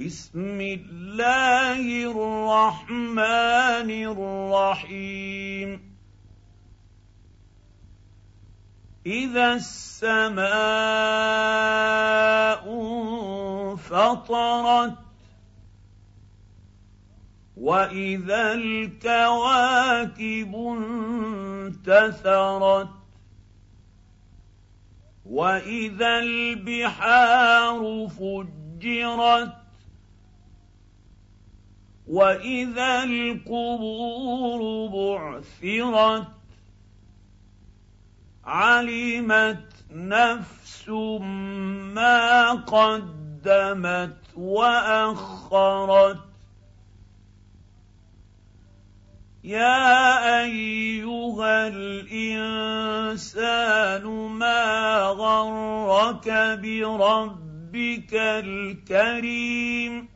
بسم الله الرحمن الرحيم. إذا السماء انفطرت وإذا الكواكب انتثرت وإذا البحار فجرت واذا القبور بعثرت علمت نفس ما قدمت واخرت يا ايها الانسان ما غرك بربك الكريم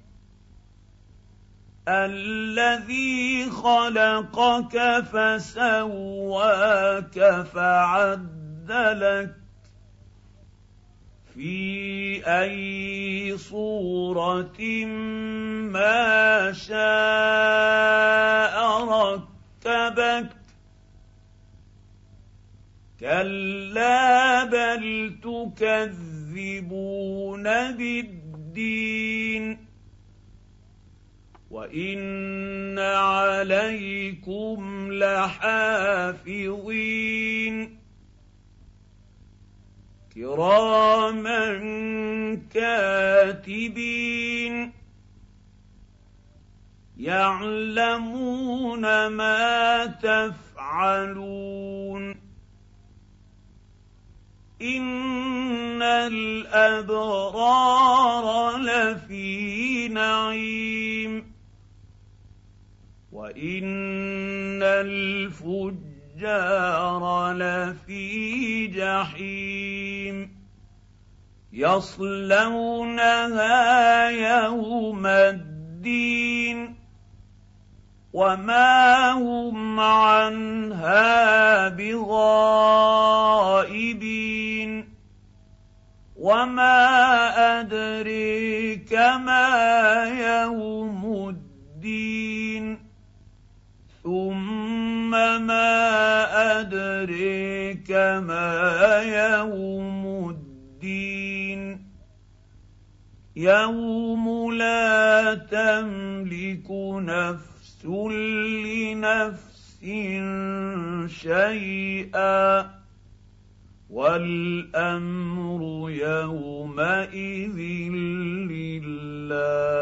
الذي خلقك فسواك فعدلك في أي صورة ما شاء ركبك. كلا بل تكذبون بالدين. وان عليكم لحافظين كراما كاتبين يعلمون ما تفعلون ان الابرار لفي نعيم وان الفجار لفي جحيم يصلونها يوم الدين وما هم عنها بغائبين وما ادريك ما يوم الدين ثم ما ادريك ما يوم الدين يوم لا تملك نفس لنفس شيئا والامر يومئذ لله